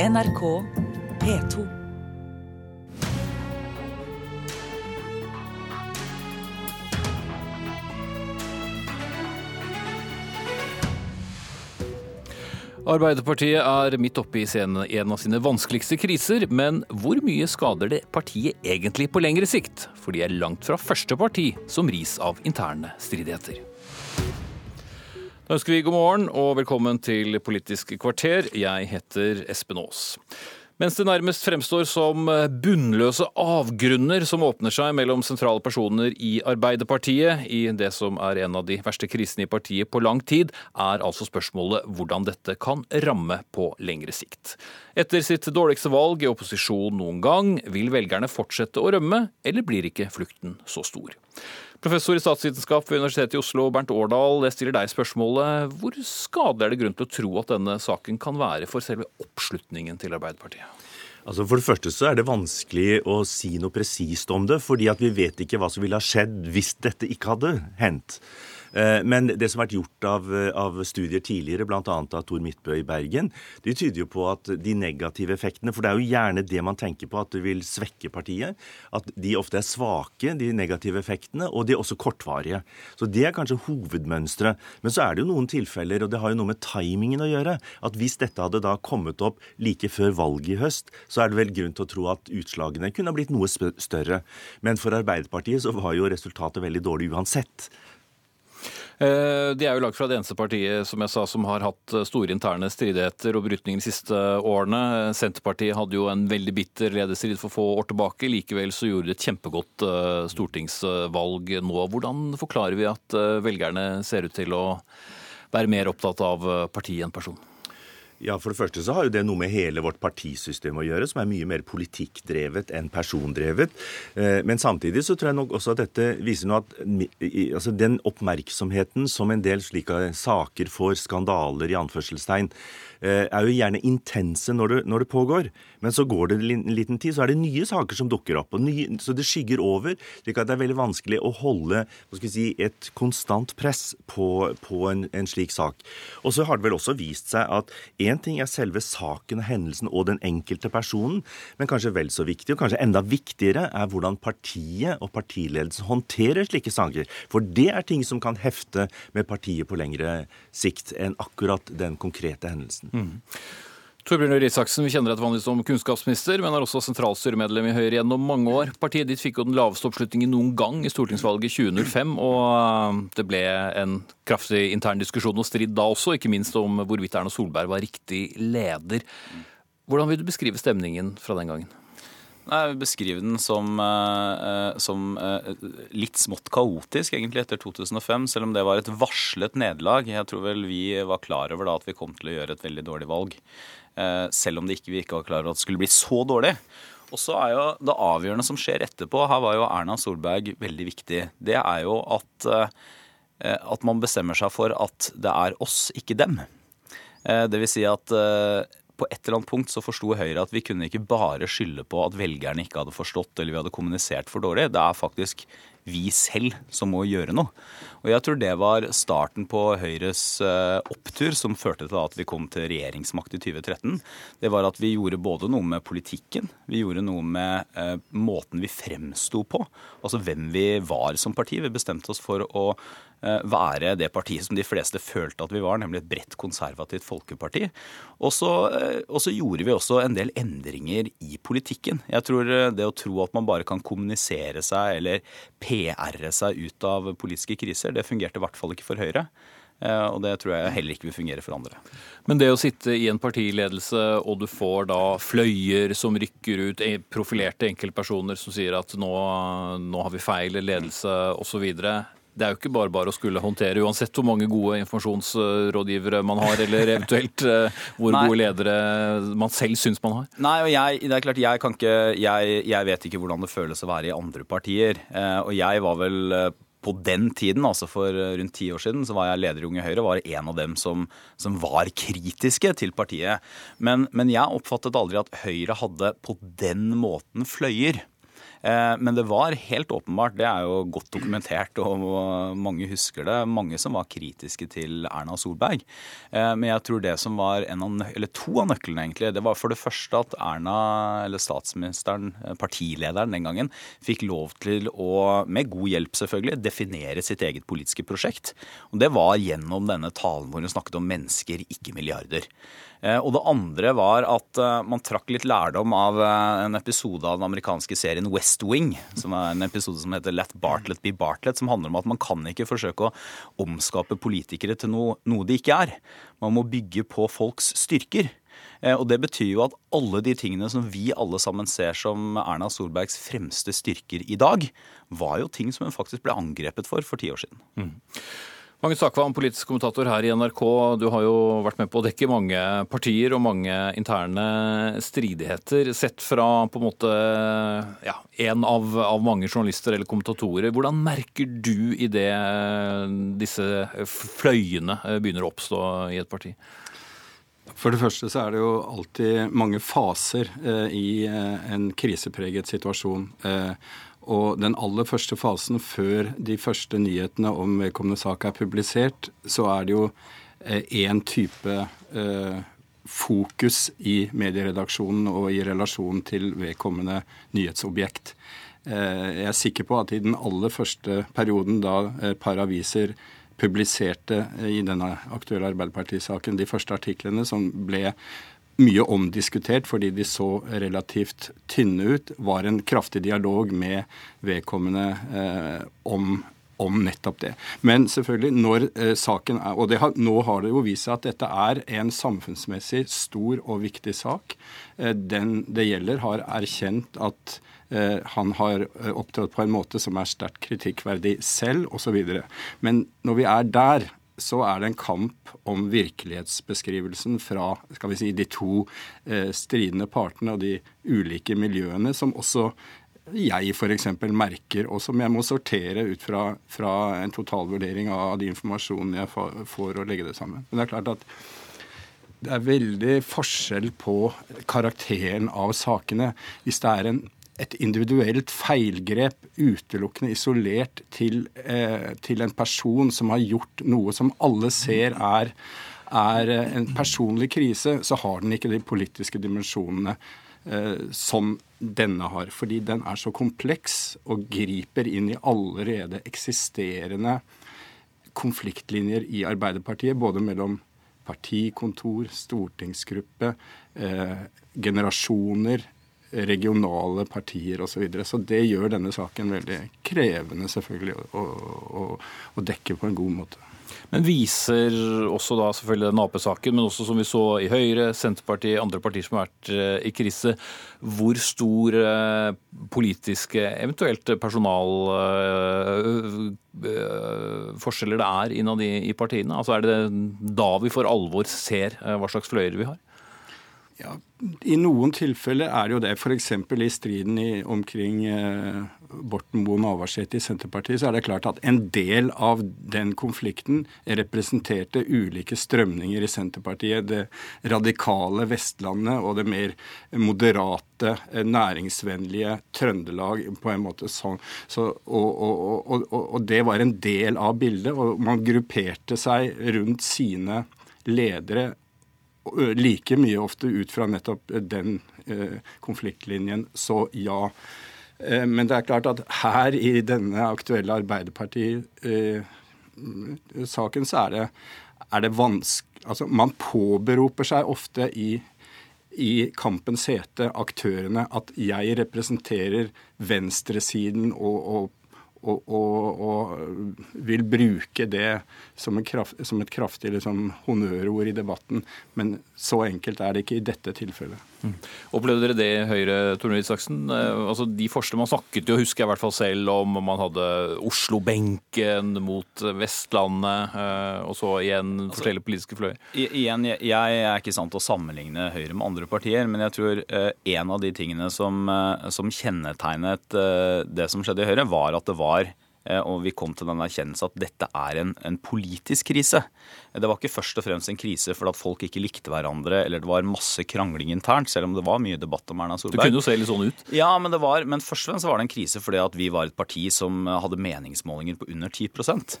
NRK P2. Arbeiderpartiet er midt oppe i scenen en av sine vanskeligste kriser, men hvor mye skader det partiet egentlig på lengre sikt? For de er langt fra første parti som ris av interne stridigheter. Da ønsker vi god morgen og velkommen til Politisk kvarter. Jeg heter Espen Aas. Mens det nærmest fremstår som bunnløse avgrunner som åpner seg mellom sentrale personer i Arbeiderpartiet, i det som er en av de verste krisene i partiet på lang tid, er altså spørsmålet hvordan dette kan ramme på lengre sikt. Etter sitt dårligste valg i opposisjon noen gang, vil velgerne fortsette å rømme, eller blir ikke flukten så stor? Professor i statsvitenskap ved Universitetet i Oslo, Bernt Årdal, jeg stiller deg spørsmålet. Hvor skadelig er det grunn til å tro at denne saken kan være for selve oppslutningen til Arbeiderpartiet? Altså For det første så er det vanskelig å si noe presist om det, fordi at vi vet ikke hva som ville ha skjedd hvis dette ikke hadde hendt. Eh, men det som har vært gjort av, av studier tidligere, bl.a. av Tor Midtbø i Bergen, de tyder jo på at de negative effektene For det er jo gjerne det man tenker på, at det vil svekke partiet. At de ofte er svake, de negative effektene, og de er også kortvarige. Så det er kanskje hovedmønsteret. Men så er det jo noen tilfeller, og det har jo noe med timingen å gjøre, at hvis dette hadde da kommet opp like før valget i høst, så er det vel grunn til å tro at utslagene kunne ha blitt noe større. Men for Arbeiderpartiet så var jo resultatet veldig dårlig uansett. Eh, de er jo lagd fra det eneste partiet som jeg sa, som har hatt eh, store interne stridigheter og brytninger de siste årene. Senterpartiet hadde jo en veldig bitter lederstrid for få år tilbake. Likevel så gjorde de et kjempegodt eh, stortingsvalg nå. Hvordan forklarer vi at velgerne ser ut til å være mer opptatt av partiet enn person? Ja, For det første så har jo det noe med hele vårt partisystem å gjøre, som er mye mer politikkdrevet enn persondrevet. Eh, men samtidig så tror jeg nok også at dette viser noe at altså den oppmerksomheten som en del slike saker får, skandaler i anførselstegn, Eh, er jo gjerne intense når det, når det, pågår. Men så går det en liten tid, så er det nye saker som dukker opp. Nye, så det skygger over. slik at det er veldig vanskelig å holde si, et konstant press på, på en, en, slik sak. Og så har det vel også vist seg at én ting er selve saken, og hendelsen og den enkelte personen, men kanskje vel så viktig, og kanskje enda viktigere, er hvordan partiet og partiledelsen håndterer slike saker. For det er ting som kan hefte med partiet på lengre sikt enn akkurat den konkrete hendelsen. Mm. Torbjørn Røe vi kjenner deg vanligvis som kunnskapsminister, men er også sentralstyremedlem i Høyre gjennom mange år. Partiet ditt fikk jo den laveste oppslutningen noen gang i stortingsvalget 2005, og eh, det ble en kraftig intern diskusjon og strid da også, ikke minst om hvorvidt Erna Solberg var riktig leder. Hvordan vil du beskrive stemningen fra den gangen? Jeg vil beskrive den som, uh, som uh, litt smått kaotisk, egentlig, etter 2005. Selv om det var et varslet nederlag. Jeg tror vel vi var klar over da at vi kom til å gjøre et veldig dårlig valg. Uh, selv om det ikke, vi ikke var klar over at det skulle bli så dårlig. Og så er jo det avgjørende som skjer etterpå, her var jo Erna Solberg veldig viktig. Det er jo at, at man bestemmer seg for at det er oss, ikke dem. Det vil si at på et eller annet punkt så forsto Høyre at vi kunne ikke bare skylde på at velgerne ikke hadde forstått eller vi hadde kommunisert for dårlig. Det er faktisk vi selv som må gjøre noe. Og jeg tror det var starten på Høyres eh, opptur som førte til at vi kom til regjeringsmakt i 2013. Det var at vi gjorde både noe med politikken, vi gjorde noe med eh, måten vi fremsto på. Altså hvem vi var som parti. Vi bestemte oss for å Eh, være det partiet som de fleste følte at vi var, nemlig et bredt konservativt folkeparti. Og så, gjorde vi også en del endringer i politikken. Jeg tror det å tro at man bare kan kommunisere seg eller PR-e seg ut av politiske kriser, det fungerte i hvert fall ikke for Høyre. Og det tror jeg heller ikke vil fungere for andre. Men det å sitte i en partiledelse, og du får da fløyer som rykker ut, profilerte enkeltpersoner som sier at nå, nå har vi feil ledelse osv. Det er jo ikke bare bare å skulle håndtere, uansett hvor mange gode informasjonsrådgivere man har, eller eventuelt eh, hvor Nei. gode ledere man selv syns man har. Nei, og jeg, det er klart, jeg kan ikke jeg, jeg, vet ikke hvordan det føles å være i andre partier. Eh, og jeg var vel eh, på den tiden, altså for rundt ti år siden, så var jeg leder i Unge Høyre og var en av dem som, som var kritiske til partiet. Men, men jeg oppfattet aldri at Høyre hadde på den måten fløyer. Eh, men det var helt åpenbart, det er jo godt dokumentert, og mange husker det, mange som var kritiske til Erna Solberg. Eh, men jeg tror det som var av, to av nøklene, egentlig, det var for det første at Erna, eller statsministeren, eh, partilederen den gangen, fikk lov til å, med god hjelp selvfølgelig, definere sitt eget politiske prosjekt. Og det var gjennom denne talen hvor hun snakket om mennesker, ikke milliarder. Og det andre var at man trakk litt lærdom av en episode av den amerikanske serien West Wing, som er en episode som heter Let Bartlett be Bartlett, som handler om at man kan ikke forsøke å omskape politikere til noe, noe de ikke er. Man må bygge på folks styrker. Og Det betyr jo at alle de tingene som vi alle sammen ser som Erna Solbergs fremste styrker i dag, var jo ting som hun faktisk ble angrepet for for ti år siden. Mm. Magnus Takvam, politisk kommentator her i NRK. Du har jo vært med på å dekke mange partier og mange interne stridigheter. Sett fra på en måte ja, en av, av mange journalister eller kommentatorer. Hvordan merker du i det disse fløyene begynner å oppstå i et parti? For det første så er det jo alltid mange faser eh, i eh, en krisepreget situasjon. Eh, og den aller første fasen før de første nyhetene om vedkommende sak er publisert, så er det jo én eh, type eh, fokus i medieredaksjonen og i relasjon til vedkommende nyhetsobjekt. Eh, jeg er sikker på at i den aller første perioden da et par aviser publiserte i denne aktuelle Arbeiderpartisaken de første artiklene som ble mye omdiskutert fordi de så relativt tynne ut, var en kraftig dialog med vedkommende eh, om, om nettopp det. Men selvfølgelig, når eh, saken er Og har, nå har det jo vist seg at dette er en samfunnsmessig stor og viktig sak. Eh, den det gjelder, har erkjent at eh, han har eh, opptrådt på en måte som er sterkt kritikkverdig selv, osv. Men når vi er der, så er det en kamp om virkelighetsbeskrivelsen fra skal vi si, de to eh, stridende partene og de ulike miljøene, som også jeg f.eks. merker, og som jeg må sortere ut fra, fra en totalvurdering av de informasjonene jeg får, og legge det sammen. Men det er klart at det er veldig forskjell på karakteren av sakene. Hvis det er en et individuelt feilgrep utelukkende isolert til, eh, til, en person som har gjort noe som alle ser er, er en personlig krise, så har den ikke de politiske dimensjonene eh, som denne har. Fordi den er så kompleks og griper inn i allerede eksisterende konfliktlinjer i Arbeiderpartiet, både mellom partikontor, stortingsgruppe, eh, generasjoner, regionale partier osv. Så, videre. så det gjør denne saken veldig krevende selvfølgelig å, å, å dekke på en god måte. Men viser også da selvfølgelig den Ap-saken, men også som vi så i Høyre, Senterpartiet, andre partier som har vært eh, i krise, hvor stor eh, politiske, eventuelt personal eh, det er innad i partiene? Altså Er det da vi for alvor ser hva slags fløyer vi har? Ja, I noen tilfeller er det jo det. F.eks. i striden i, omkring eh, Borten Moe Navarsete i Senterpartiet, så er det klart at en del av den konflikten representerte ulike strømninger i Senterpartiet. Det radikale Vestlandet og det mer moderate, eh, næringsvennlige Trøndelag på en måte sånn. Så, og, og, og, og det var en del av bildet, og man grupperte seg rundt sine ledere like mye ofte ut fra nettopp den konfliktlinjen. Så ja. Eh, men det er klart at her i denne aktuelle Arbeiderparti-saken så er det, er det vanskelig Altså, man påberoper seg ofte i i kampens hete aktørene at jeg representerer venstresiden og, og og, og, og, vil bruke det som, kraft, som et kraftig liksom, honnørord i debatten. Men så enkelt er det ikke i dette tilfellet. Mm. Opplevde dere det i Høyre, Torne Isaksen? Eh, altså, de forskjellene man snakket jo, husker jeg i hvert fall selv, om man hadde Oslo-benken mot Vestlandet, eh, og så igjen altså, forskjellige politiske fløyer. Igjen, jeg, jeg er ikke sant å sammenligne Høyre med andre partier, men jeg tror eh, en av de tingene som, som kjennetegnet det som skjedde i Høyre, var at det var og vi kom til den erkjennelse at dette er en, en, politisk krise. Det var ikke først og fremst en krise fordi at folk ikke likte hverandre eller det var masse krangling internt, selv om det var mye debatt om Erna Solberg. Det kunne jo se litt sånn ut. Ja, men, det var, men først og fremst var det en krise fordi at vi var et parti som hadde meningsmålinger på under 10%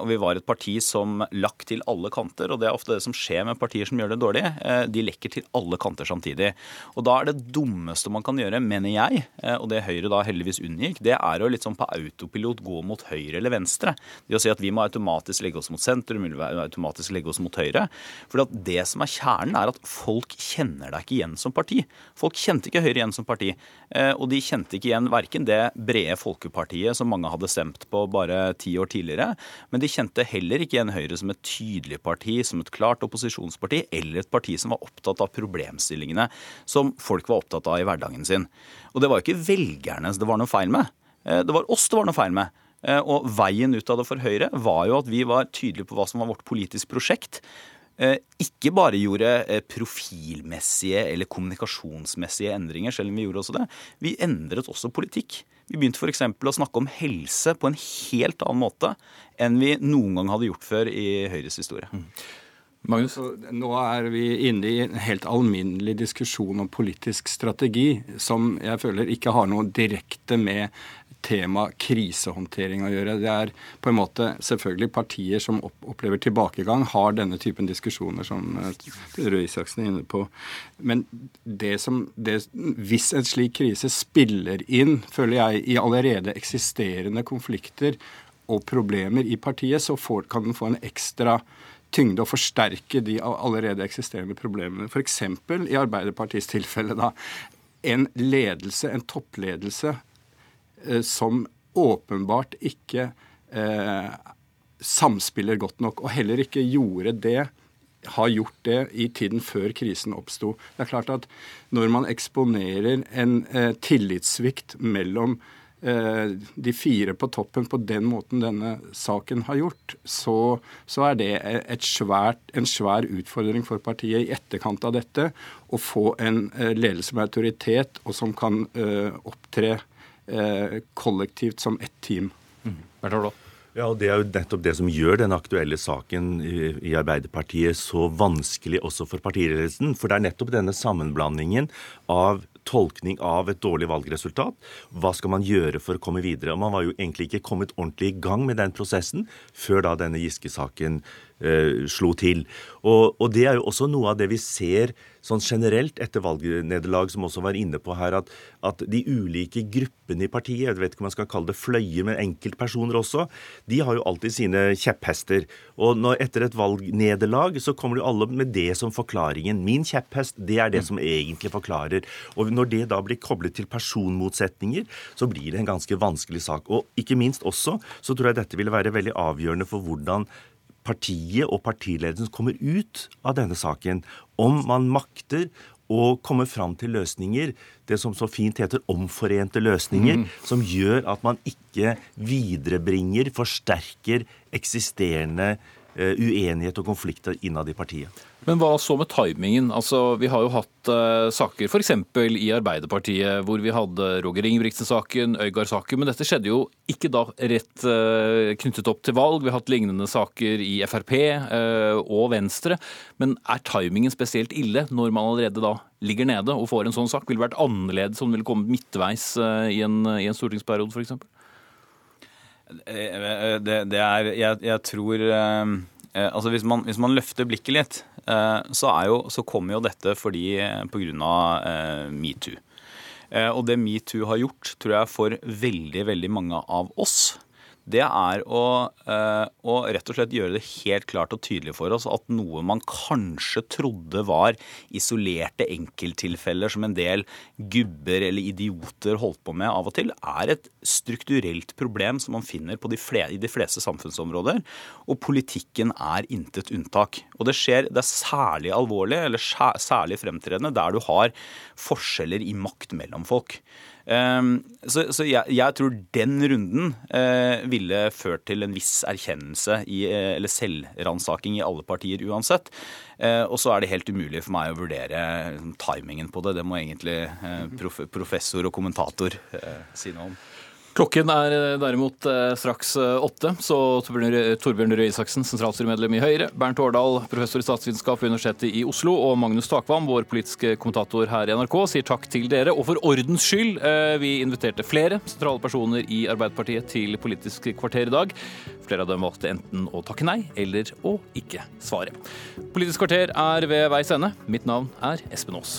Og vi var et parti som lakk til alle kanter, og det er ofte det som skjer med partier som gjør det dårlig. De lekker til alle kanter samtidig. Og da er det dummeste man kan gjøre, mener jeg, og det Høyre da heldigvis unngikk, det er å litt sånn på autopilot gå mot høyre eller venstre. Det å si at vi må automatisk legge oss mot sentrum, vi må automatisk legge oss mot høyre. For det som er kjernen, er at folk kjenner deg ikke igjen som parti. Folk kjente ikke Høyre igjen som parti. Eh, og de kjente ikke igjen verken det brede folkepartiet som mange hadde stemt på bare ti år tidligere, men de kjente heller ikke igjen Høyre som et tydelig parti, som et klart opposisjonsparti, eller et parti som var opptatt av problemstillingene som folk var opptatt av i hverdagen sin. Og det var ikke velgerne det var noe feil med. Eh, det var oss det var noe feil med. Eh, og veien ut av det for Høyre var jo at vi var tydelige på hva som var vårt politiske prosjekt. Eh, ikke bare gjorde profilmessige eller kommunikasjonsmessige endringer, selv om vi gjorde også det. Vi endret også politikk. Vi begynte f.eks. å snakke om helse på en helt annen måte enn vi noen gang hadde gjort før i Høyres historie. Magnus? Nå er vi inne i en helt alminnelig diskusjon om politisk strategi, som jeg føler ikke har noe direkte med tema krisehåndtering å gjøre. Det er på en måte selvfølgelig partier som opplever tilbakegang, har denne typen diskusjoner som eh, Røe Isaksen er inne på. Men det som, det, hvis en slik krise spiller inn, føler jeg, i allerede eksisterende konflikter og problemer i partiet, så får, kan den få en ekstra tyngde å forsterke de allerede eksisterende problemene. F.eks. i Arbeiderpartiets tilfelle da, en ledelse, en toppledelse, eh, som åpenbart ikke eh, samspiller godt nok, og heller ikke gjorde det har gjort det i tiden før krisen oppsto. Det er klart at når man eksponerer en eh, tillitssvikt mellom Eh, de fire på toppen på den måten denne saken har gjort, så, så er det svært, en svær utfordring for partiet i etterkant av dette å få en eh, ledelse med autoritet og som kan uh, opptre uh, kollektivt som ett team. Mm. Ja, og Det er jo nettopp det som gjør den aktuelle saken i, i Arbeiderpartiet så vanskelig også for partiledelsen. For det er nettopp denne sammenblandingen av tolkning av et dårlig valgresultat. Hva skal man gjøre for å komme videre? Og Man var jo egentlig ikke kommet ordentlig i gang med den prosessen før da denne Giske-saken slo til. Og, og, det er jo også noe av det vi ser sånn generelt etter valgnederlag, som også var inne på her, at, at, de ulike gruppene i partiet, jeg vet ikke om man skal kalle det fløyer, men enkeltpersoner også, de har jo alltid sine kjepphester. Og når, etter et valgnederlag så kommer jo alle med det som forklaringen. Min kjepphest, det er det som egentlig forklarer. Og når det da blir koblet til personmotsetninger, så blir det en ganske vanskelig sak. Og ikke minst også så tror jeg dette ville være veldig avgjørende for hvordan partiet og partiledelsen kommer ut av denne saken. Om man makter å komme fram til løsninger, det som så fint heter omforente løsninger, mm. som gjør at man ikke viderebringer, forsterker eksisterende uh, uenighet og konflikter innad i partiet. Men hva så med timingen? Altså, Vi har jo hatt uh, saker f.eks. i Arbeiderpartiet hvor vi hadde Roger Ingebrigtsen-saken, Øygard-saken, men dette skjedde jo ikke da rett uh, knyttet opp til valg. Vi har hatt lignende saker i Frp uh, og Venstre. Men er timingen spesielt ille når man allerede da ligger nede og får en sånn sak? Ville vært annerledes om den ville kommet midtveis i en, i en stortingsperiode f.eks.? Det, det er Jeg, jeg tror Altså hvis man, hvis man løfter blikket litt, Eh, så, jo, så kommer jo dette fordi eh, pga. Eh, metoo. Og det metoo har gjort, tror jeg, for veldig, veldig mange av oss, det er å, eh, å, rett og slett gjøre det helt klart og tydelig for oss at noe man kanskje trodde var isolerte enkelttilfeller som en del gubber eller idioter holdt på med av og til, er et strukturelt problem som man finner de fleste, i de fleste samfunnsområder. Og politikken er intet unntak. Og det skjer, det er særlig alvorlig eller særlig fremtredende der du har forskjeller i makt mellom folk. Ehm, så, jeg, jeg, tror den runden eh, ville ført til en viss erkjennelse i, eh, eller selvransaking i alle partier uansett. Eh, og så er det helt umulig for meg å vurdere timingen på det. Det må egentlig professor og kommentator si noe om. Klokken er eh, derimot eh, straks eh, åtte, så Torbjørn Røe Isaksen, sentralstyremedlem i Høyre, Bernt Årdal, professor i statsvitenskap ved Universitetet i Oslo, og Magnus Takvam, vår politiske kommentator her i NRK, sier takk til dere. Og for ordens skyld, vi inviterte flere sentrale personer i Arbeiderpartiet til Politisk kvarter i dag. Flere av dem valgte enten å takke nei eller å ikke svare. Politisk kvarter er ved veis ende. Mitt navn er Espen Aas.